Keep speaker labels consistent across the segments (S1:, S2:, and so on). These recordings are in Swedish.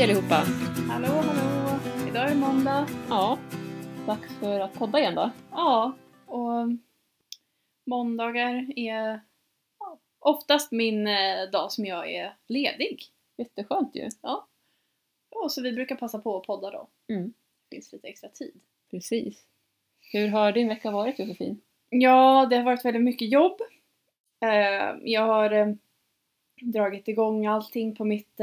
S1: Hej allihopa!
S2: Hallå, hallå! Idag är det måndag.
S1: Ja, dags för att podda igen då.
S2: Ja, och måndagar är oftast min eh, dag som jag är ledig.
S1: Jätteskönt ju.
S2: Ja, så vi brukar passa på att podda då.
S1: Mm.
S2: Det finns lite extra tid.
S1: Precis. Hur har din vecka varit Josefin?
S2: Ja, det har varit väldigt mycket jobb. Eh, Jag har eh, dragit igång allting på mitt,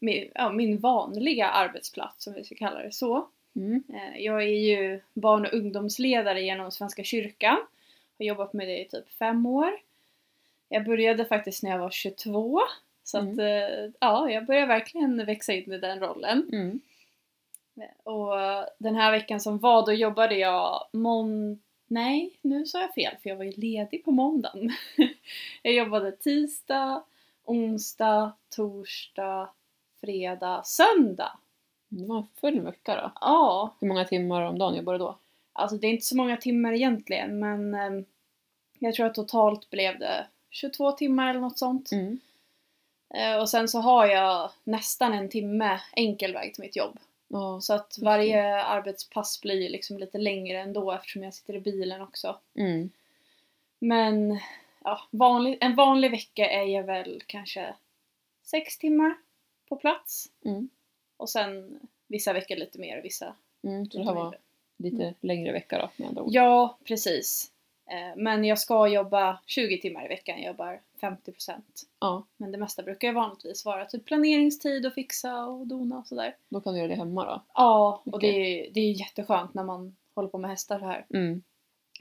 S2: eh, mi- ja, min vanliga arbetsplats, om vi ska kalla det så.
S1: Mm.
S2: Eh, Jag är ju barn och ungdomsledare genom Svenska kyrkan. Har jobbat med det i typ fem år. Jag började faktiskt när jag var 22. Så att, eh, ja, jag börjar verkligen växa in i den rollen.
S1: Mm.
S2: Och den här veckan som var, då jobbade jag mån... Nej, nu sa jag fel för jag var ju ledig på måndagen. jag jobbade tisdag, onsdag, torsdag, fredag, söndag.
S1: Det var en full vecka då.
S2: Ja,
S1: Hur många timmar om dagen jobbar du då?
S2: Alltså det är inte så många timmar egentligen men ehm, jag tror att totalt blev det 22 timmar eller något sånt.
S1: Mm.
S2: Eh, och sen så har jag nästan en timme enkel väg till mitt jobb.
S1: Ja.
S2: Så att varje arbetspass blir liksom lite längre ändå eftersom jag sitter i bilen också.
S1: Mm.
S2: Men ja, vanlig, en vanlig vecka är jag väl kanske 6 timmar på plats.
S1: Mm.
S2: Och sen vissa veckor lite mer och vissa
S1: Mm. Så det
S2: lite
S1: här var lite längre vecka då med andra ord.
S2: Ja, precis. Eh, Men jag ska jobba 20 timmar i veckan, jag jobbar 50%.
S1: Ja,
S2: Men det mesta brukar ju vanligtvis vara typ planeringstid och fixa och dona och sådär.
S1: då kan du göra det hemma då.
S2: Ja, och det är, det är jätteskönt när man håller på med hästar så här.
S1: Mm.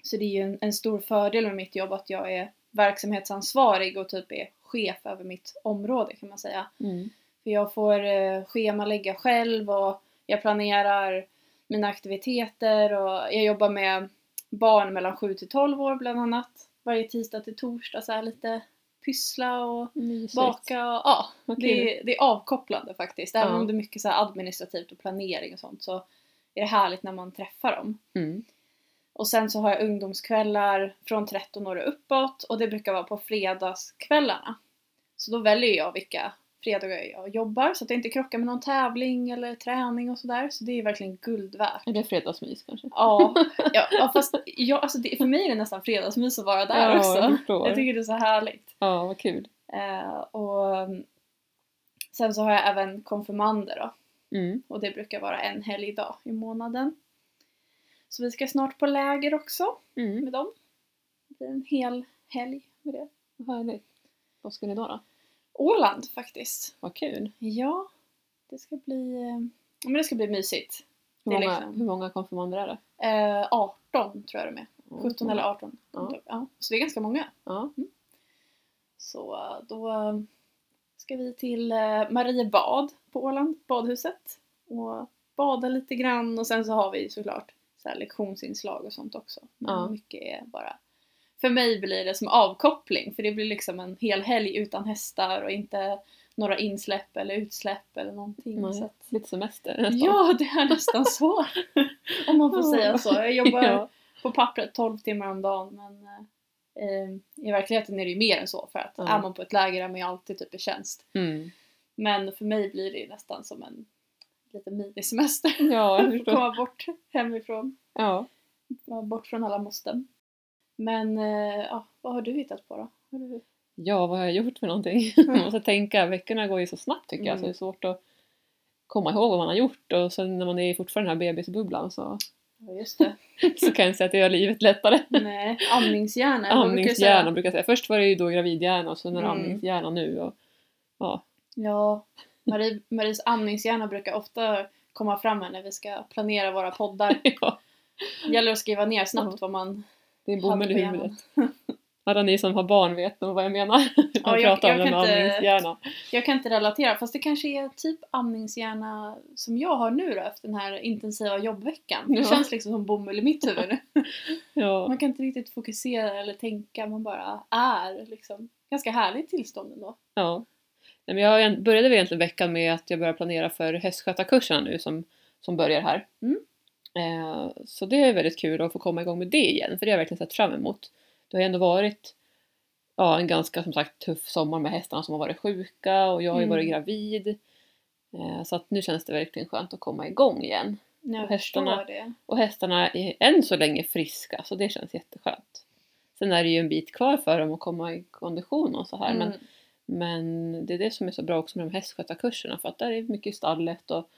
S2: Så det är ju en, en stor fördel med mitt jobb att jag är verksamhetsansvarig och typ är chef över mitt område kan man säga.
S1: Mm.
S2: För jag får eh, schemalägga själv och jag planerar mina aktiviteter och jag jobbar med barn mellan 7 till 12 år bland annat. Varje tisdag till torsdag så här lite pyssla och
S1: Mysigt.
S2: baka och ja,
S1: kul.
S2: det, det är avkopplande faktiskt. Även
S1: Ja.
S2: om det är mycket så administrativt och planering och sånt så är det härligt när man träffar dem.
S1: Mm.
S2: Och sen så har jag ungdomskvällar från 13 år och uppåt och det brukar vara på fredagskvällarna. Så då väljer jag vilka fredagar jag jobbar så att det inte krockar med någon tävling eller träning och sådär. Så det är verkligen guld värt.
S1: Är det fredagsmys kanske?
S2: Ja, ja, ja fast jag, alltså det, för mig är det nästan fredagsmys att vara där
S1: Ja,
S2: också.
S1: jag.
S2: Jag tycker det är så härligt.
S1: Ja, vad kul.
S2: Eh, och mm, sen så har jag även konfirmander då.
S1: Mm.
S2: Och det brukar vara en helgdag i månaden. Så vi ska snart på läger också
S1: Mm.
S2: med dem. Det blir en hel helg med det.
S1: Vad härligt. Vad ska ni då då?
S2: Åland faktiskt.
S1: Vad kul.
S2: Ja, det ska bli, eh, ja, men det ska bli mysigt.
S1: Hur
S2: Det
S1: många,
S2: liksom-
S1: hur många konfirmander är det?
S2: Eh, 18 tror jag de är. 17 eller 18.
S1: Ja.
S2: Ja. Så vi är ganska många.
S1: Ja.
S2: Så eh, då eh, ska vi till Mariebad på Åland, badhuset. Och bada lite grann och sen så har vi såklart så lektionsinslag och sånt också. Men
S1: Ja.
S2: mycket är bara... För mig blir det som avkoppling för det blir liksom en hel helg utan hästar och inte några insläpp eller utsläpp eller någonting.
S1: Nej.
S2: Så att,
S1: Lite semester nästan.
S2: ja, det är nästan så. Om man får säga så. Jag jobbar
S1: Ja.
S2: på pappret 12 timmar om dagen men eh, i verkligheten är det ju mer än så för att
S1: Ja.
S2: är man på ett läger är man ju alltid typ i tjänst.
S1: Mm.
S2: Men för mig blir det nästan som en liten minisemester.
S1: Ja, jag förstår.
S2: Komma bort hemifrån,
S1: Ja.
S2: bort från alla måsten. Men eh, ja, vad har du hittat på då? Du...
S1: Ja, vad har jag gjort för någonting? Man måste tänka, veckorna går ju så snabbt tycker jag så
S2: Mm.
S1: det är svårt att komma ihåg vad man har gjort och sen när man är fortfarande i den här bebisbubblan så,
S2: Ja just det.
S1: så kan jag säga att det gör livet lättare.
S2: Nej, amningshjärna.
S1: Amningshjärna brukar jag säga. Först var det ju då gravidhjärna och sen är det
S2: Mm.
S1: amningshjärna nu. Och, ja.
S2: Ja, Marie, Maries amningshjärna brukar ofta komma fram här när vi ska planera våra poddar.
S1: ja,
S2: Det gäller att skriva ner snabbt vad man
S1: det är bomull i huvudet. Alla ni som har barn vet nog vad jag menar.
S2: Ja, jag- jag
S1: det
S2: kan inte-. Jag kan inte relatera, fast det kanske är typ amningshjärna som jag har nu då efter den här intensiva jobbveckan. Det
S1: Ja.
S2: känns liksom som bomull i mitt huvud nu.
S1: Ja.
S2: Man kan inte riktigt fokusera eller tänka, man bara är liksom. Ganska härligt tillstånd ändå.
S1: Ja. Men jag började väl egentligen veckan med att jag började planera för hästskötarkurserna nu som, som börjar här.
S2: Mm.
S1: Eh, så det är väldigt kul att få komma igång med det igen, för det har jag verkligen sett fram emot. Det har ju ändå varit ja, en ganska som sagt tuff sommar med hästarna som har varit sjuka och jag har ju
S2: Mm.
S1: varit gravid. Eh, Så att nu känns det verkligen skönt att komma igång igen.
S2: Jag
S1: Och hästarna-
S2: det.
S1: Och hästarna är än så länge friska så det känns jätteskönt. Sen är det ju en bit kvar för dem att komma i kondition och så här men,
S2: Mm.
S1: men det är det som är så bra också med de hästskötarkurserna för att där är mycket i stallet och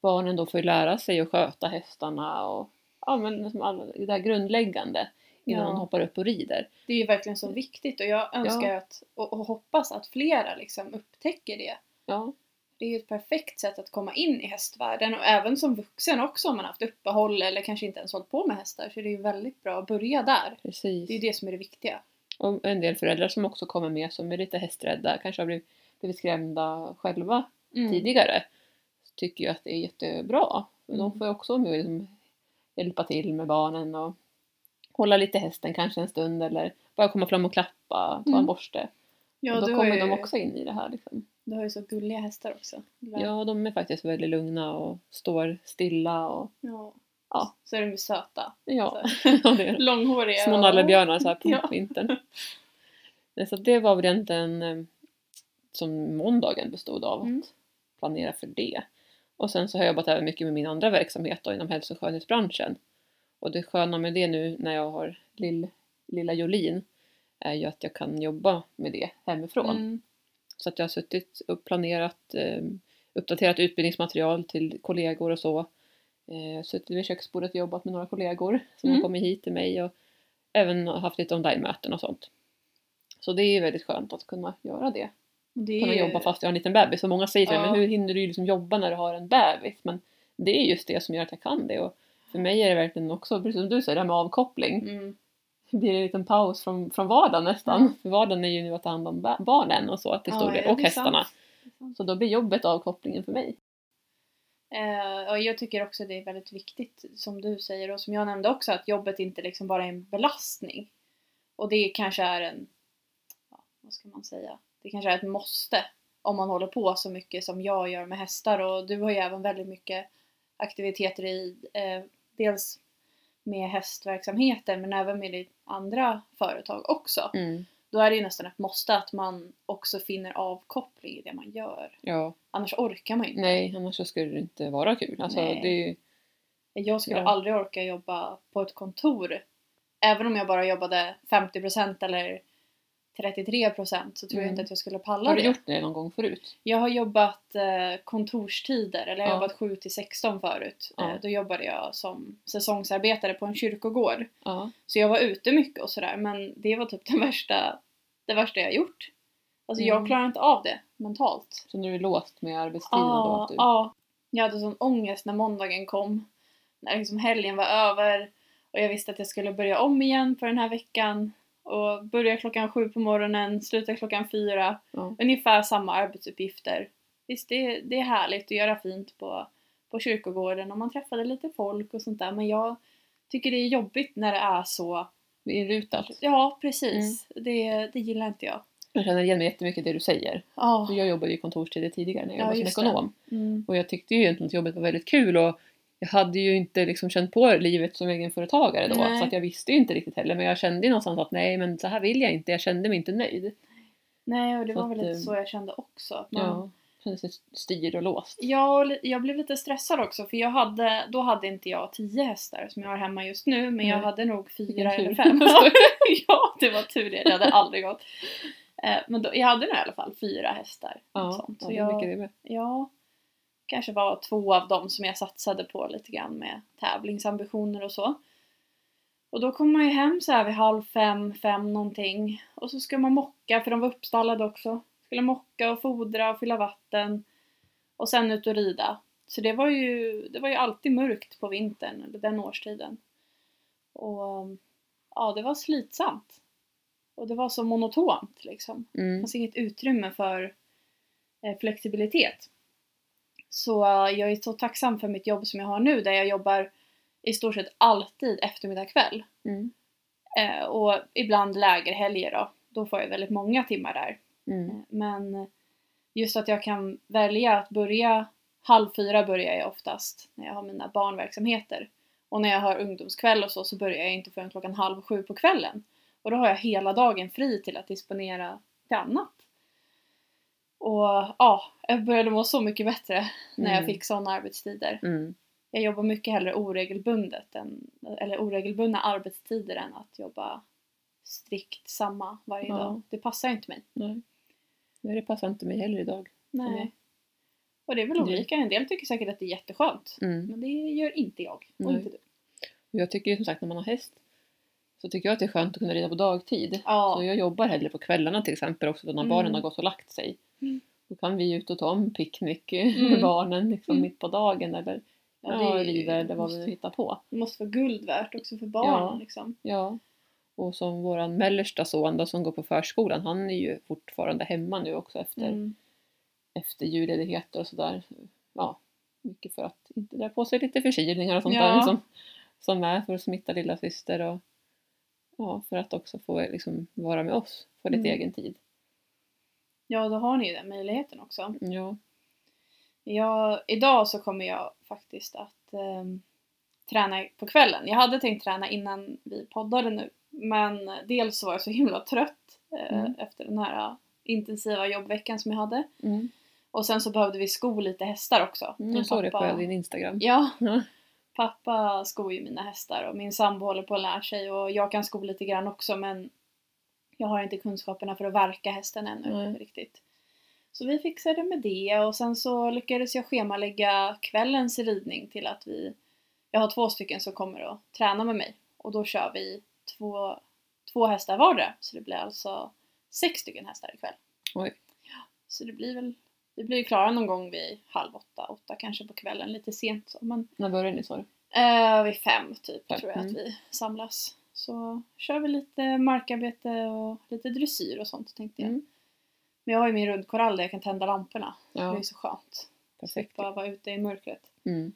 S1: barnen då får lära sig att sköta hästarna och ja, men liksom alla, det här grundläggande innan
S2: Ja.
S1: de hoppar upp och rider.
S2: Det är ju verkligen så viktigt och jag önskar att, och, och hoppas att flera liksom upptäcker det.
S1: Ja,
S2: Det är ju ett perfekt sätt att komma in i hästvärlden och även som vuxen också om man haft uppehåll eller kanske inte ens hållit på med hästar så det är ju väldigt bra att börja där.
S1: precis.
S2: Det är ju det som är det viktiga.
S1: Och en del föräldrar som också kommer med som är lite hästrädda, kanske har blivit, blivit skrämda själva
S2: Mm.
S1: tidigare tycker jag att det är jättebra.
S2: Mm.
S1: De får ju också liksom, hjälpa till med barnen och hålla lite hästen kanske en stund eller bara komma fram och klappa, ta
S2: Mm.
S1: en borste.
S2: Ja,
S1: och då kommer
S2: ju,
S1: de också in i det här. Liksom.
S2: Du har ju så gulliga hästar också.
S1: Ja, de är faktiskt väldigt lugna och står stilla och
S2: ja.
S1: Ja.
S2: Så är de ju söta.
S1: ja,
S2: Så.
S1: ja det är
S2: Långhåriga.
S1: små nallebjörnar så här på
S2: Ja.
S1: vintern. Så det var väl egentligen eh, som måndagen bestod av
S2: Mm.
S1: att planera för det. Och sen så har jag jobbat även mycket med min andra verksamhet då, inom hälso och skönhetsbranschen. Och det sköna med det nu när jag har lill, lilla Jolin är ju att jag kan jobba med det hemifrån.
S2: Mm.
S1: Så att jag har suttit och planerat, eh, uppdaterat utbildningsmaterial till kollegor och så. Eh, suttit vid köksbordet och jobbat med några kollegor som
S2: Mm.
S1: har kommit hit till mig och även haft lite online-möten och sånt. Så det är väldigt skönt att kunna göra det.
S2: Det
S1: Kunna
S2: ju...
S1: jobba fast jag har en liten bebis. Och många säger
S2: Ja.
S1: men hur hinner du liksom jobba när du har en bebis? Men det är just det som gör att jag kan det. Och för mig är det verkligen också, precis som du säger, det här med avkoppling.
S2: Mm.
S1: Det blir en liten paus från, från vardagen nästan.
S2: Ja.
S1: För vardagen är ju nu att ta hand om ba- barnen och så till stor
S2: Ja,
S1: del. och hästarna. Så då blir jobbet avkopplingen för mig.
S2: Eh, och jag tycker också det är väldigt viktigt som du säger och som jag nämnde också att jobbet inte liksom bara är en belastning. Och det kanske är en, ja, vad ska man säga, det kanske är ett måste om man håller på så mycket som jag gör med hästar och du har ju även väldigt mycket aktiviteter i, eh, dels med hästverksamheter men även med ditt andra företag också.
S1: Mm.
S2: Då är det ju nästan ett måste att man också finner avkoppling i det man gör.
S1: Ja,
S2: Annars orkar man ju inte.
S1: nej, annars skulle det inte vara kul. Alltså,
S2: Nej.
S1: det är ju,
S2: Jag skulle
S1: Ja.
S2: aldrig orka jobba på ett kontor. Även om jag bara jobbade 50% eller 33% så tror jag
S1: Mm.
S2: inte att jag skulle palla
S1: har du
S2: det.
S1: gjort det någon gång förut?
S2: Jag har jobbat eh, kontorstider, eller jag har
S1: Ja.
S2: jobbat 7 till 16 förut.
S1: Ja.
S2: Eh, då jobbade jag som säsongsarbetare på en kyrkogård.
S1: Ja.
S2: Så jag var ute mycket och sådär men det var typ det värsta, det värsta jag gjort. Alltså jag
S1: Mm.
S2: klarar inte av det mentalt.
S1: Så nu är du låst med arbetstiden då?
S2: Ja,
S1: Att du...
S2: ja. Jag hade sån ångest när måndagen kom. När liksom helgen var över och jag visste att jag skulle börja om igen på den här veckan. Och börja klockan sju på morgonen, sluta klockan fyra.
S1: Ja.
S2: Ungefär samma arbetsuppgifter. Visst, det, det är härligt att göra fint på, på kyrkogården och man träffade lite folk och sånt där. Men jag tycker det är jobbigt när det är så.
S1: Inrutat.
S2: Ja, precis. Det, det gillar inte jag.
S1: Jag känner igen mig jättemycket i det du säger. För Jag jobbade ju kontorstider tidigare när jag
S2: Ja, just
S1: som ekonom.
S2: Mm.
S1: Och jag tyckte ju egentligen att jobbet var väldigt kul och jag hade ju inte liksom känt på livet som egenföretagare då
S2: Nej.
S1: så att jag visste ju inte riktigt heller men jag kände ju någonstans att nej men så här vill jag inte, jag kände mig inte nöjd.
S2: Nej, och det
S1: Så
S2: var väl lite
S1: eh,
S2: så jag kände också. Att man,
S1: Ja, kände sig styrd och låst.
S2: Ja, och jag blev lite stressad också för jag hade, då hade inte jag tio hästar som jag har hemma just nu men jag
S1: Nej.
S2: hade nog fyra eller fem. ja, det var tur det. Det hade aldrig gått. Eh, Men då, jag hade nog i alla fall fyra hästar.
S1: Ja,
S2: sånt.
S1: ja
S2: Så
S1: det är mycket
S2: jag,
S1: det med.
S2: ja, kanske var två av dem som jag satsade på lite grann med tävlingsambitioner och så. Och då kom man ju hem så här vid halv fem, fem någonting. Och så ska man mocka, för de var uppstallade också. Skulle mocka och fodra och fylla vatten. Och sen ut och rida. Så det var ju, det var ju alltid mörkt på vintern, eller den årstiden. Och ja, det var slitsamt. Och det var så monotont liksom. Det
S1: Mm.
S2: fanns inget utrymme för eh, flexibilitet. Så jag är så tacksam för mitt jobb som jag har nu där jag jobbar i stort sett alltid eftermiddag kväll.
S1: Mm.
S2: Eh, och ibland lägerhelger då. Då får jag väldigt många timmar där.
S1: Mm.
S2: Eh, Men just att jag kan välja att börja halv fyra börjar jag oftast när jag har mina barnverksamheter. Och när jag har ungdomskväll och så, så börjar jag inte förrän klockan halv sju på kvällen. Och då har jag hela dagen fri till att disponera till annat. Och ja, jag började må så mycket bättre när jag
S1: Mm.
S2: fick sådana arbetstider.
S1: Mm.
S2: Jag jobbar mycket hellre oregelbundet än, eller oregelbundna arbetstider än att jobba strikt samma varje
S1: Ja.
S2: dag. Det passar inte mig.
S1: Nej. Nej, det passar inte mig heller idag.
S2: Nej. Och det är väl olika. En del tycker säkert att det är jätteskönt.
S1: Mm.
S2: Men det gör inte jag. Och
S1: Nej.
S2: inte du.
S1: Och jag tycker ju som sagt när man har häst så tycker jag att det är skönt att kunna rida på dagtid.
S2: Ja.
S1: Så jag jobbar hellre på kvällarna till exempel också då när
S2: Mm.
S1: barnen har gått och lagt sig.
S2: Mm.
S1: Då kan vi ut och ta en picknick med
S2: Mm.
S1: barnen liksom
S2: Mm.
S1: mitt på dagen eller
S2: Ja,
S1: rida eller vad vi nu hittar på.
S2: Det måste vara guld värt också för barnen.
S1: Ja.
S2: Liksom.
S1: Ja. Och som våran mellersta son då, som går på förskolan, han är ju fortfarande hemma nu också efter,
S2: Mm.
S1: efter julledigheter och sådär. Ja, mycket för att inte dra på sig lite förkylningar och sånt
S2: Ja.
S1: där som, som är för att smitta lilla syster och ja, för att också få liksom vara med oss, få lite
S2: Mm.
S1: egen tid.
S2: Ja, då har ni ju den möjligheten också.
S1: Ja.
S2: Jag, idag så kommer jag faktiskt att ehm, träna på kvällen. Jag hade tänkt träna innan vi poddade nu. Men dels var jag så himla trött eh,
S1: Mm.
S2: efter den här eh, intensiva jobbveckan som jag hade.
S1: Mm.
S2: Och sen så behövde vi sko lite hästar också.
S1: Mm, Jag såg det på din Instagram.
S2: Ja. pappa skor ju mina hästar och min sambo håller på att lära sig och jag kan sko lite grann också men jag har inte kunskaperna för att verka hästen ännu
S1: Nej.
S2: riktigt. Så vi fixade med det och sen så lyckades jag schemalägga kvällens ridning till att vi jag har två stycken som kommer att träna med mig och då kör vi två, två hästar vardera så det blir alltså sex stycken hästar ikväll.
S1: Oj.
S2: Ja, så det blir väl vi blir klara någon gång vid halv åtta, åtta kanske på kvällen, lite sent så men
S1: När började ni sa du?
S2: Eh, vid fem typ
S1: Fem,
S2: tror jag
S1: mm.
S2: att vi samlas. Så kör vi lite markarbete och lite dressyr och sånt tänkte jag.
S1: Mm.
S2: Men jag har ju min rundkorall där jag kan tända lamporna. Det är
S1: Ja,
S2: så skönt.
S1: perfekt.
S2: Bara vara ute i mörkret.
S1: Mm.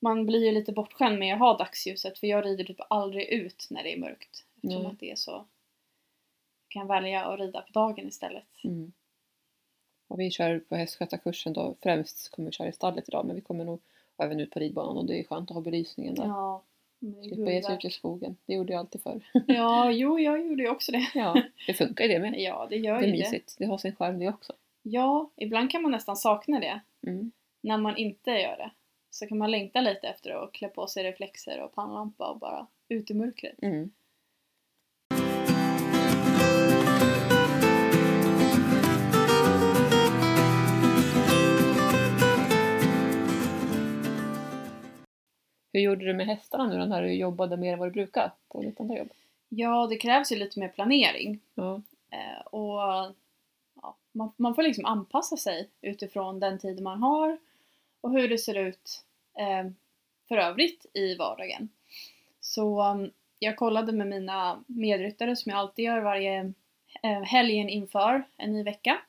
S2: Man blir ju lite bortskämd med att ha dagsljuset för jag rider typ aldrig ut när det är mörkt. Eftersom
S1: Nej.
S2: att det är så... Jag kan välja att rida på dagen istället.
S1: Mm. Och vi kör på hästskötarkursen då, främst kommer vi köra i stallet idag men vi kommer nog även ut på ridbanan och det är skönt att ha belysningen där.
S2: Ja.
S1: Slippa ge sig ut i skogen. Det gjorde jag alltid förr.
S2: Ja, jo, jag gjorde ju också det.
S1: Ja, det funkar ju det med.
S2: Ja, det gör
S1: Det är
S2: ju det.
S1: mysigt. Det har sin charm det också.
S2: Ja, ibland kan man nästan sakna det.
S1: Mm.
S2: när man inte gör det så kan man längta lite efter att klä på sig reflexer och pannlampa och bara ut i mörkret.
S1: Mm. Hur gjorde du med hästarna nu när du jobbade mer än vad du brukar på ditt andra jobb?
S2: Ja, det krävs ju lite mer planering
S1: Ja.
S2: eh, och ja, man, man får liksom anpassa sig utifrån den tid man har och hur det ser ut eh, för övrigt i vardagen. Så um, jag kollade med mina medryttare som jag alltid gör varje eh, helgen inför en ny vecka.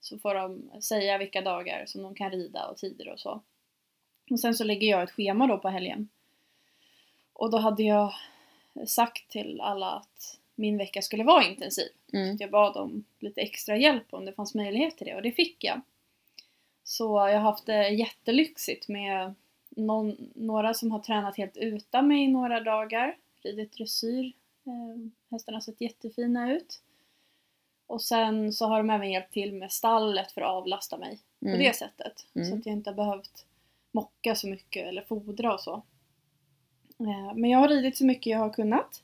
S2: Så får de säga vilka dagar som de kan rida och tider och så. Och sen så lägger jag ett schema då på helgen. Och då hade jag sagt till alla att min vecka skulle vara intensiv.
S1: Mm.
S2: Jag bad om lite extra hjälp om det fanns möjlighet till det och det fick jag. Så jag har haft det jättelyxigt med någon, några som har tränat helt utan mig i några dagar. Ridit dressyr. Eh, hästarna har sett jättefina ut. Och sen så har de även hjälpt till med stallet för att avlasta mig på
S1: Mm.
S2: det sättet.
S1: Mm.
S2: Så att jag inte har behövt mocka så mycket eller fodra och så. Eh, Men jag har ridit så mycket jag har kunnat.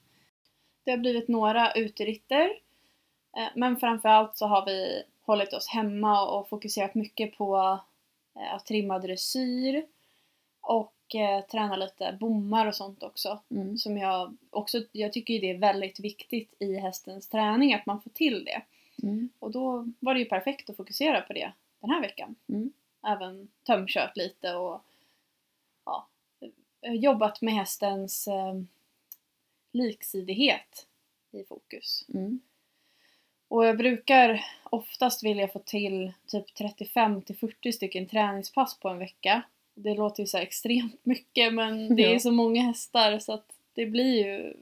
S2: Det har blivit några uteritter. Eh, Men framförallt så har vi hållit oss hemma och fokuserat mycket på eh, att trimma dressyr och träna lite bommar och sånt också.
S1: Mm.
S2: Som jag också, jag tycker det är väldigt viktigt i hästens träning att man får till det.
S1: Mm.
S2: Och då var det ju perfekt att fokusera på det den här veckan.
S1: Mm.
S2: Även tömkört lite och ja, jobbat med hästens eh, liksidighet i fokus.
S1: Mm.
S2: Och jag brukar oftast vilja få till typ 35 till 40 stycken träningspass på en vecka. Det låter ju så extremt mycket men det är så många hästar så att det blir ju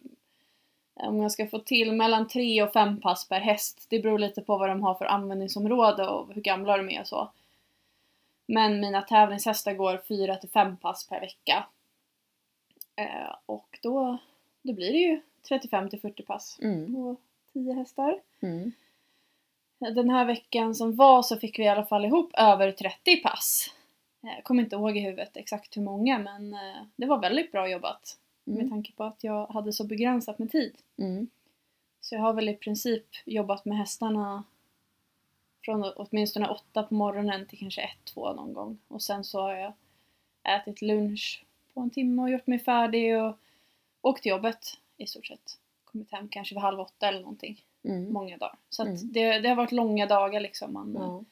S2: om jag ska få till mellan 3 och 5 pass per häst. Det beror lite på vad de har för användningsområde och hur gamla de är och så. Men mina tävlingshästar går 4 till 5 pass per vecka. Eh, och då, då blir det ju 35 till 40 pass
S1: Mm.
S2: på 10 hästar.
S1: Mm.
S2: Den här veckan som var så fick vi i alla fall ihop över 30 pass. Jag kommer inte ihåg i huvudet exakt hur många men eh, det var väldigt bra jobbat. Med
S1: Mm.
S2: tanke på att jag hade så begränsat med tid.
S1: Mm.
S2: Så jag har väl i princip jobbat med hästarna från åtminstone åtta på morgonen till kanske ett, två någon gång. Och sen så har jag ätit lunch på en timme och gjort mig färdig och åkt till jobbet i stort sett. Kommit hem kanske vid halv åtta eller någonting.
S1: Mm.
S2: Många dagar. Så att
S1: Mm.
S2: det, det har varit långa dagar liksom. Man,
S1: Ja.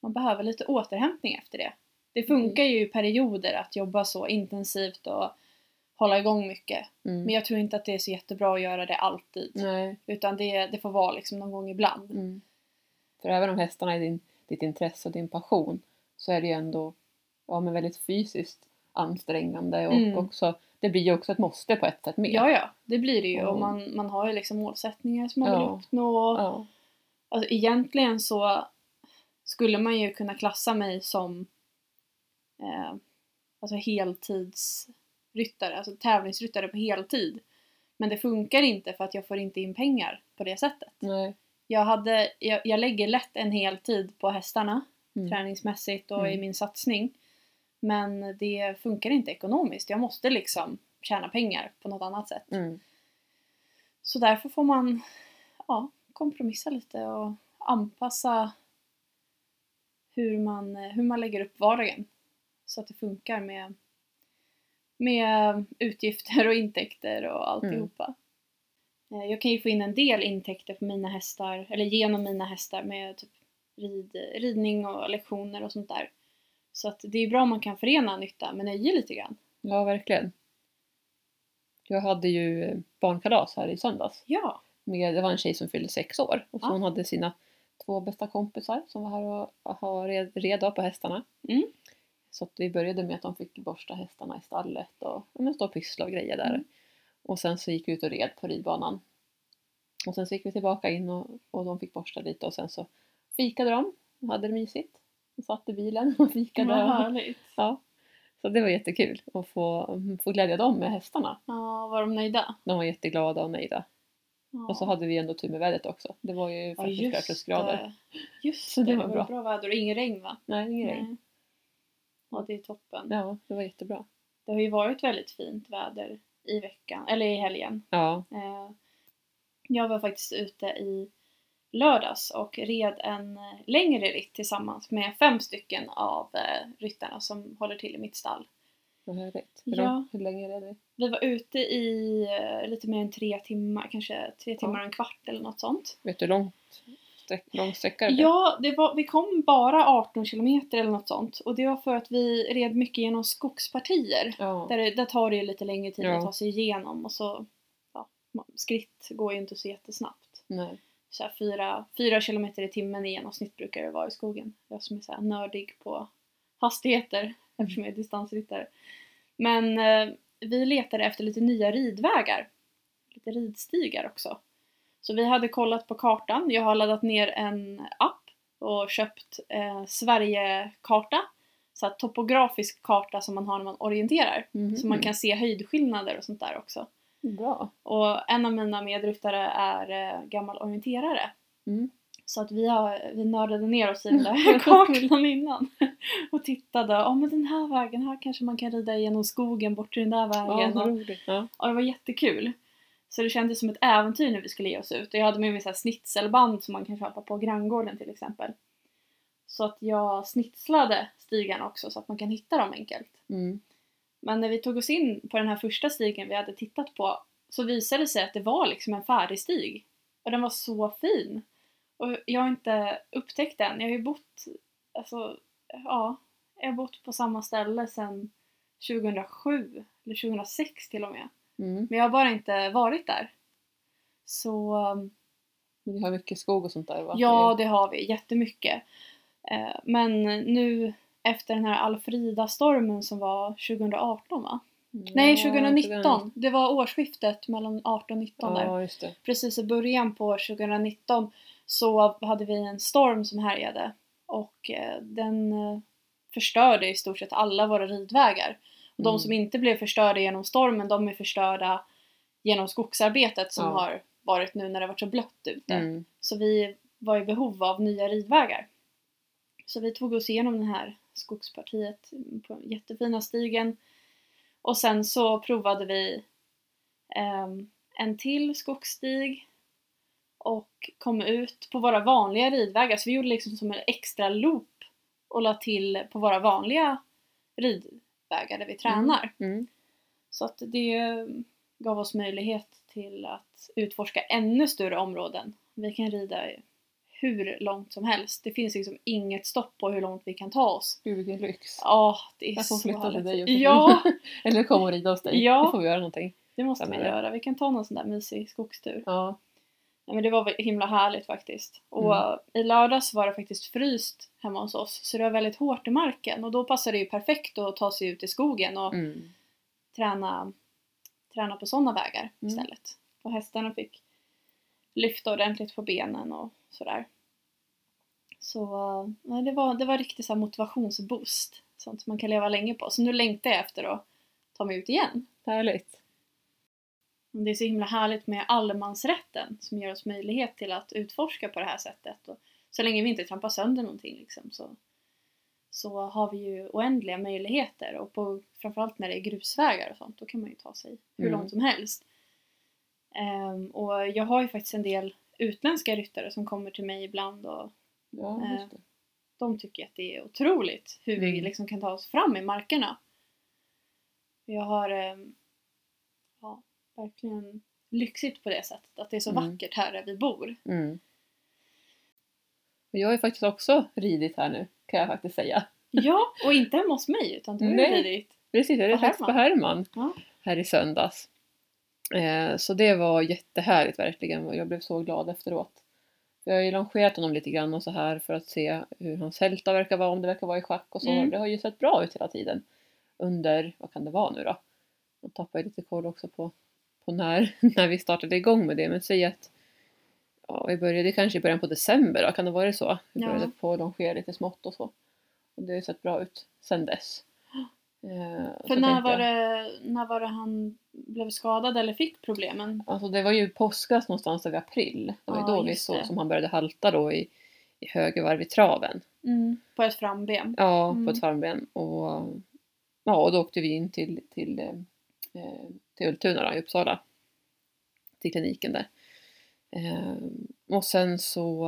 S2: man behöver lite återhämtning efter det. Det funkar ju i perioder att jobba så intensivt och hålla igång mycket.
S1: Mm.
S2: Men jag tror inte att det är så jättebra att göra det alltid.
S1: Nej.
S2: Utan det, det får vara liksom någon gång ibland.
S1: Mm. För även om hästarna är din, ditt intresse och din passion så är det ju ändå ja, men väldigt fysiskt ansträngande och
S2: Mm.
S1: också det blir ju också ett måste på ett sätt med.
S2: Ja, ja, det blir det ju. Och man, man har ju liksom målsättningar som man vill
S1: Ja.
S2: uppnå.
S1: Ja.
S2: Alltså, egentligen så skulle man ju kunna klassa mig som eh, alltså heltidsryttare, alltså tävlingsryttare på heltid. Men det funkar inte för att jag får inte in pengar på det sättet.
S1: Nej.
S2: Jag, hade, jag, jag lägger lätt en heltid på hästarna,
S1: Mm.
S2: träningsmässigt och i
S1: Mm.
S2: min satsning. Men det funkar inte ekonomiskt. Jag måste liksom tjäna pengar på något annat sätt.
S1: Mm.
S2: Så därför får man ja, kompromissa lite och anpassa hur man, hur man lägger upp vardagen. Så att det funkar med, med utgifter och intäkter och alltihopa. Eh, Jag kan ju få in en del intäkter på mina hästar, eller genom mina hästar med typ rid, ridning och lektioner och sånt där. Så att det är bra om man kan förena nytta med nöje lite grann.
S1: ja, verkligen. Jag hade ju eh, barnkalas här i söndags.
S2: Ja,
S1: Med, det var en tjej som fyllde sex år och
S2: Ja.
S1: hon hade sina två bästa kompisar som var här och, och red, red på hästarna.
S2: Mm.
S1: Så att vi började med att de fick borsta hästarna i stallet och ja, stå och pyssla och grejer där.
S2: Mm.
S1: Och sen så gick vi ut och red på ridbanan. Och sen så gick vi tillbaka in och, och de fick borsta lite och sen så fikade de och hade det mysigt. De satt i bilen och fikade.
S2: vad härligt.
S1: Ja. Så det var jättekul att få, få glädja dem med hästarna.
S2: Ja, var de nöjda?
S1: De var jätteglada och nöjda.
S2: Ja.
S1: Och så hade vi ändå tur med vädret också. Det var ju
S2: ja,
S1: faktiskt flera
S2: just
S1: plusgrader.
S2: Just
S1: Så
S2: det,
S1: det
S2: det
S1: var
S2: var
S1: bra.
S2: bra. väder och ingen regn va?
S1: Nej, ingen regn.
S2: Ja, det är toppen.
S1: Ja, det var jättebra.
S2: Det har ju varit väldigt fint väder i veckan, eller i helgen.
S1: Ja,
S2: Eh, Jag var faktiskt ute i lördags och red en längre ritt tillsammans med fem stycken av eh, ryttarna som håller till i mitt stall.
S1: vad härligt. Hur,
S2: Ja.
S1: hur länge är det?
S2: Vi var ute i eh, lite mer än tre timmar, kanske tre timmar och en kvart eller något sånt.
S1: Vet du hur långt sträck, lång sträcka det?
S2: Ja, det var, vi kom bara 18 kilometer eller något sånt och det var för att vi red mycket genom skogspartier.
S1: Ja.
S2: Där, det- där tar det ju lite längre tid
S1: Ja.
S2: att ta sig igenom och så skritt går ju inte så jättesnabbt.
S1: Nej.
S2: Så här fyra, fyra kilometer i timmen i genomsnitt brukar det vara i skogen. Jag som är så här nördig på hastigheter eftersom jag är distansryttare. Men eh, vi letade efter lite nya ridvägar. Lite ridstigar också. Så vi hade kollat på kartan. Jag har laddat ner en app och köpt eh, Sverigekarta. Så här topografisk karta som man har när man orienterar.
S1: Mhm.
S2: Så man kan se höjdskillnader och sånt där också.
S1: Bra.
S2: Och en av mina medryttare är eh, gammal orienterare.
S1: Mm.
S2: Så att vi, har, vi nördade ner oss i den där kartan innan. Och tittade, ja men den här vägen, här kanske man kan rida genom skogen bort till den där
S1: Ja,
S2: vägen.
S1: vad
S2: och.
S1: Ja.
S2: och det var jättekul. Så det kändes som ett äventyr när vi skulle ge oss ut. Och jag hade med mig så snitselband som man kan köpa på granngården till exempel. Så att jag snitslade stigarna också så att man kan hitta dem enkelt.
S1: Mm.
S2: Men när vi tog oss in på den här första stigen vi hade tittat på så visade det sig att det var liksom en färdig stig. Och den var så fin. Och jag har inte upptäckt den. Jag har ju bott, alltså, ja, jag har bott på samma ställe sedan 2007, eller 2006 till och med.
S1: Mm.
S2: Men jag har bara inte varit där. Så
S1: Vi har mycket skog och sånt där va?
S2: ja, det har vi jättemycket. Eh, Men nu efter den här Alfrida-stormen som var 2018 va?
S1: Mm.
S2: Nej,
S1: Ja,
S2: 2019. Det var årsskiftet mellan 18 och 19 där.
S1: Ja, det.
S2: Precis i början på 2019 så hade vi en storm som härjade och eh, den eh, förstörde i stort sett alla våra ridvägar. Och de
S1: Mm.
S2: som inte blev förstörda genom stormen, de är förstörda genom skogsarbetet som
S1: Ja.
S2: har varit nu när det varit så blött ute.
S1: Mm.
S2: Så vi var i behov av nya ridvägar. Så vi tog oss igenom det här skogspartiet på jättefina stigen. Och sen så provade vi ehm, en till skogsstig och kom ut på våra vanliga ridvägar. Så vi gjorde liksom som en extra loop och la till på våra vanliga ridvägar där vi tränar.
S1: Mm.
S2: Så att det gav oss möjlighet till att utforska ännu större områden. Vi kan rida hur långt som helst. Det finns liksom inget stopp på hur långt vi kan ta oss.
S1: Gud vilken lyx.
S2: Ja, det är
S1: Jag får
S2: så
S1: flytta till
S2: härligt.
S1: dig också.
S2: Ja,
S1: Eller komma och rida hos dig.
S2: Ja.
S1: Det får vi göra någonting.
S2: det måste vi göra. Vi kan ta någon sån där mysig skogstur.
S1: Ja.
S2: Ja, men det var himla härligt faktiskt. Och
S1: Mm.
S2: i lördags var det faktiskt fryst hemma hos oss. Så det var väldigt hårt i marken. Och då passade det ju perfekt att ta sig ut i skogen och
S1: Mm.
S2: träna, träna på sådana vägar
S1: Mm.
S2: istället. Och hästarna fick lyfta ordentligt på benen och sådär. Så nej, det, var, det var riktigt så motivationsboost. Sånt som man kan leva länge på. Så nu längtar jag efter att ta mig ut igen.
S1: Härligt.
S2: Det är så himla härligt med allemansrätten som ger oss möjlighet till att utforska på det här sättet. Och så länge vi inte trampar sönder någonting liksom, så, så har vi ju oändliga möjligheter. Och på, framförallt när det är grusvägar och sånt, då kan man ju ta sig hur
S1: Mm.
S2: långt som helst. Ehm, och jag har ju faktiskt en del utländska ryttare som kommer till mig ibland och
S1: Ja, det.
S2: de tycker att det är otroligt hur vi
S1: Mm.
S2: liksom kan ta oss fram i markerna. Jag har ehm, ja, verkligen lyxigt på det sättet, att det är så
S1: Mm.
S2: vackert här där vi bor.
S1: Mm. Och jag har ju faktiskt också ridit här nu, kan jag faktiskt säga.
S2: Ja, och inte hemma hos mig utan du har ridit.
S1: Precis, jag red faktiskt på Herman
S2: Ja.
S1: här i söndags. Eh, så det var jättehärligt verkligen och jag blev så glad efteråt. Jag har ju longerat honom lite grann och så här för att se hur hans hälta verkar vara, om det verkar vara i schack och så.
S2: Mm.
S1: Det har ju sett bra ut hela tiden. Under, vad kan det vara nu då? Jag tappar ju lite koll också på, på när, när vi startade igång med det. Men säg att ja, vi började kanske i början på december då, kan det vara så? Vi
S2: Ja.
S1: började på longera lite smått och så. Och det har ju sett bra ut sen dess. Eh,
S2: För när var, det, när var det han blev skadad eller fick problemen?
S1: Alltså det var ju påskas någonstans i april. Det var ju
S2: Ja,
S1: då vi såg
S2: det.
S1: som han började halta då i, i höger varv i traven.
S2: På ett framben?
S1: Ja,
S2: Mm.
S1: på ett framben. Och, ja, och då åkte vi in till, till, eh, till Ultuna då, i Uppsala. Till kliniken där. Eh, och sen så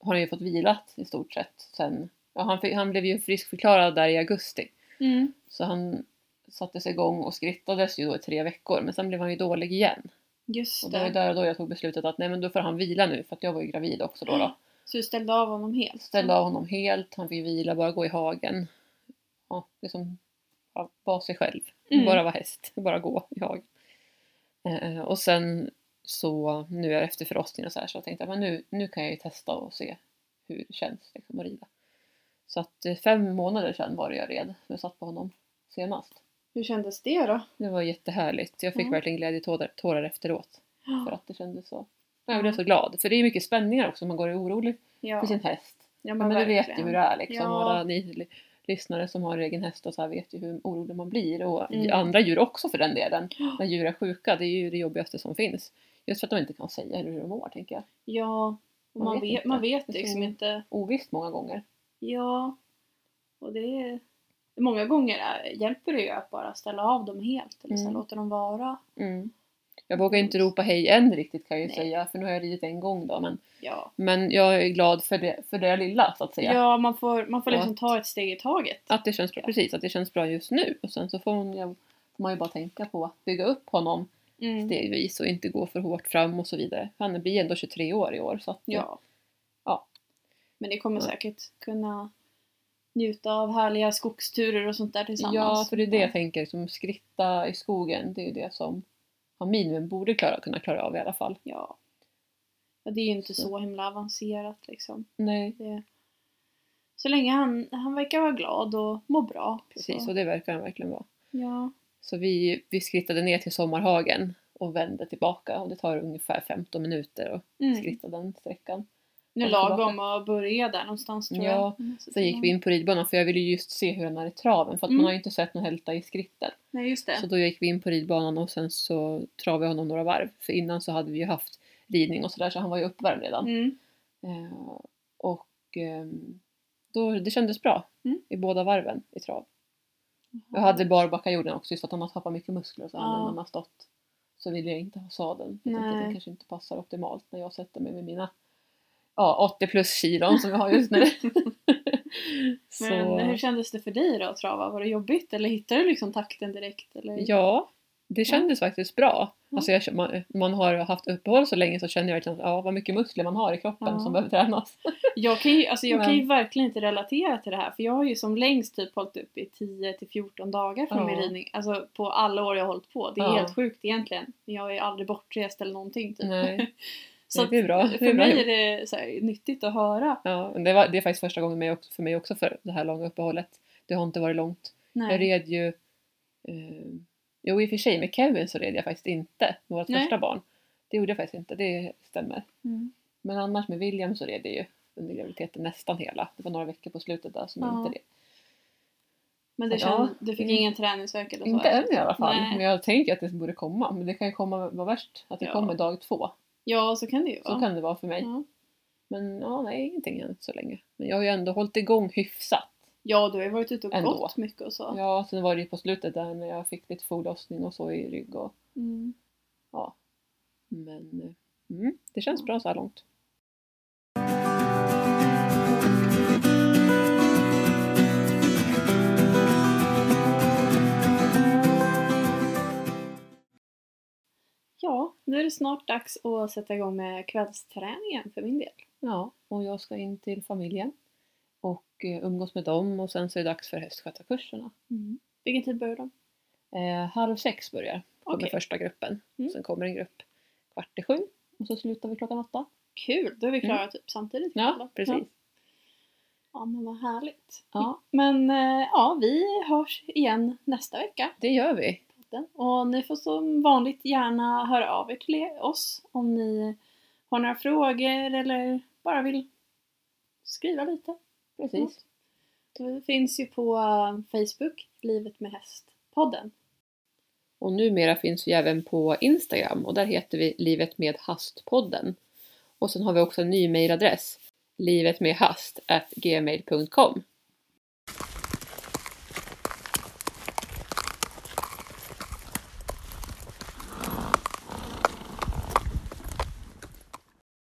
S1: har han ju fått vilat i stort sett sen. Ja, han, fick, han blev ju friskförklarad där i augusti.
S2: Mm.
S1: Så han sattes igång och skrittades ju då i tre veckor. Men sen blev han ju dålig igen.
S2: Just
S1: Och det var ju där och då jag tog beslutet att nej men då får han vila nu för att jag var ju gravid också då. då.
S2: Så du ställde av honom helt?
S1: Ställde av honom helt, han fick vila, bara gå i hagen. Ja, liksom ja, vara sig själv.
S2: Mm.
S1: Bara vara häst, bara gå i hagen. Eh, och sen så nu efter förlossningen och så här så jag tänkte jag men nu, nu kan jag ju testa och se hur det känns liksom, att rida. Så att eh, fem månader sedan var det jag red, jag satt på honom senast.
S2: Hur kändes det då?
S1: Det var jättehärligt. Jag fick
S2: Ja.
S1: verkligen glädjetårar tårar efteråt. För att det kändes så. Jag blev så glad. För det är mycket spänningar också. Man går och är orolig för
S2: Ja,
S1: sin häst.
S2: ja men,
S1: men du vet ju hur det är liksom.
S2: Ja.
S1: Alla ni lyssnare som har egen häst och så här vet ju hur orolig man blir. Och
S2: Mm.
S1: andra djur också för den delen. När djur är sjuka, det är ju det jobbigaste som finns. Just för att de inte kan säga hur de mår, tänker jag.
S2: Ja,
S1: Man
S2: man,
S1: vet
S2: vet,
S1: inte.
S2: man vet liksom inte.
S1: Ovisst många gånger.
S2: Ja, och det är... Många gånger är, hjälper det ju att bara ställa av dem helt, eller så
S1: Mm.
S2: låta dem vara.
S1: Mm. Jag vågar inte ropa hej än riktigt kan jag ju
S2: Nej.
S1: säga. För nu har jag ridit en gång då. Men,
S2: Ja,
S1: men jag är glad för det, för det lilla så att säga.
S2: ja man får, man får liksom
S1: att-
S2: ta ett steg i taget.
S1: Att det känns bra,
S2: Ja.
S1: precis, att det känns bra just nu. Och sen så får man, ju- får man ju bara tänka på att bygga upp honom
S2: Mm.
S1: stegvis och inte gå för hårt fram och så vidare. Han blir ändå 23 år i år så att,
S2: Ja.
S1: Ja.
S2: Men ni kommer säkert kunna njuta av härliga skogsturer och sånt där tillsammans.
S1: ja, för det är det jag tänker, som skritta i skogen, det är ju det som han minimum borde klara, kunna klara av i alla fall.
S2: Ja. ja. Det är ju inte
S1: Så.
S2: så himla avancerat liksom.
S1: Nej,
S2: Det... Så länge han, han verkar vara glad och må bra.
S1: precis,
S2: så.
S1: och det verkar han verkligen vara.
S2: Ja.
S1: Så vi, vi skrittade ner till Sommarhagen och vände tillbaka och det tar ungefär 15 minuter att
S2: Mm.
S1: skritta den sträckan.
S2: Nu lagom att börja där någonstans tror
S1: Ja,
S2: jag. Mm, så
S1: Sen gick vi in på ridbanan för jag ville ju just se hur den är i traven för att
S2: Mm.
S1: man har ju inte sett någon hälta i skrittet.
S2: Nej just det.
S1: Så då gick vi in på ridbanan och sen så travade jag honom några varv. För innan så hade vi ju haft ridning och sådär så han var ju uppvärmd redan.
S2: Mm.
S1: Eh, och ehm, då, det kändes bra
S2: Mm.
S1: i båda varven i trav. Jag hade barbacka-jorden också just för att om man tappar mycket muskler och så
S2: Ja.
S1: när man har stått så vill jag inte ha sadeln. Jag tycker att
S2: Nej.
S1: den kanske inte passar optimalt när jag sätter mig med mina ja, 80 plus kilon som jag har just nu.
S2: Men hur kändes det för dig då att trava? Var det jobbigt eller hittade du liksom takten direkt? Eller?
S1: Ja, det kändes faktiskt bra.
S2: Ja.
S1: Alltså jag, man, man har haft uppehåll så länge så känner jag verkligen ja, vad mycket muskler man har i kroppen
S2: Ja.
S1: som behöver tränas.
S2: Jag kan ju, alltså jag kan ju verkligen inte relatera till det här för jag har ju som längst typ hållit upp i 10 till 14 dagar från
S1: Ja.
S2: min ridning. Alltså på alla år jag har hållit på. Det är
S1: Ja.
S2: helt sjukt egentligen. Jag är aldrig bortrest eller någonting typ. Så
S1: det är bra. Det är
S2: för
S1: bra
S2: mig är det så här, nyttigt att höra.
S1: Ja, det, var, det är faktiskt första gången för mig också för det här långa uppehållet. Det har inte varit långt. Jag
S2: Nej.
S1: red ju... Eh, jo i och för sig med Kevin så red jag faktiskt inte vårt
S2: Nej.
S1: första barn. Det gjorde jag faktiskt inte, det stämmer.
S2: Mm.
S1: Men annars med William så red jag ju under graviditeten nästan hela. Det var några veckor på slutet där som jag
S2: Ja.
S1: inte red.
S2: Men det
S1: Ja.
S2: känd, du fick ingen träningsvärk eller så?
S1: Inte än i alla fall.
S2: Nej.
S1: Men jag tänker att det borde komma. Men det kan ju komma, vara värst att det
S2: Ja.
S1: kommer dag två.
S2: Ja, så kan det ju
S1: Så
S2: vara.
S1: kan det vara för mig.
S2: Ja.
S1: Men ja, nej, ingenting än så länge. Men jag har ju ändå hållit igång hyfsat.
S2: ja, du har ju varit ute och
S1: Ändå.
S2: gått mycket och så.
S1: Ja, sen var det ju på slutet där när jag fick lite foglossning och så i rygg och
S2: Mm.
S1: ja. Men eh, mm, det känns bra så här långt.
S2: Ja, nu är det snart dags att sätta igång med kvällsträningen för min del.
S1: Ja, och jag ska in till familjen och eh, umgås med dem och sen så är det dags för hästskötarkurserna.
S2: Vilken tid börjar de?
S1: Eh, halv sex börjar kommer
S2: Okej.
S1: första gruppen.
S2: Mm.
S1: Sen kommer en grupp kvart i sju och så slutar vi klockan åtta.
S2: Kul, då är vi klara typ samtidigt.
S1: Ja, precis.
S2: Ja. ja, men vad härligt.
S1: Ja,
S2: Men eh, ja, vi hörs igen nästa vecka.
S1: det gör vi.
S2: Och ni får som vanligt gärna höra av er till oss om ni har några frågor eller bara vill skriva lite.
S1: Precis.
S2: Vi finns ju på eh, Facebook, Livet med häst-podden.
S1: Och numera finns vi även på Instagram och där heter vi Livet med Hastpodden. Och sen har vi också en ny mailadress, livetmedhast gmail.com.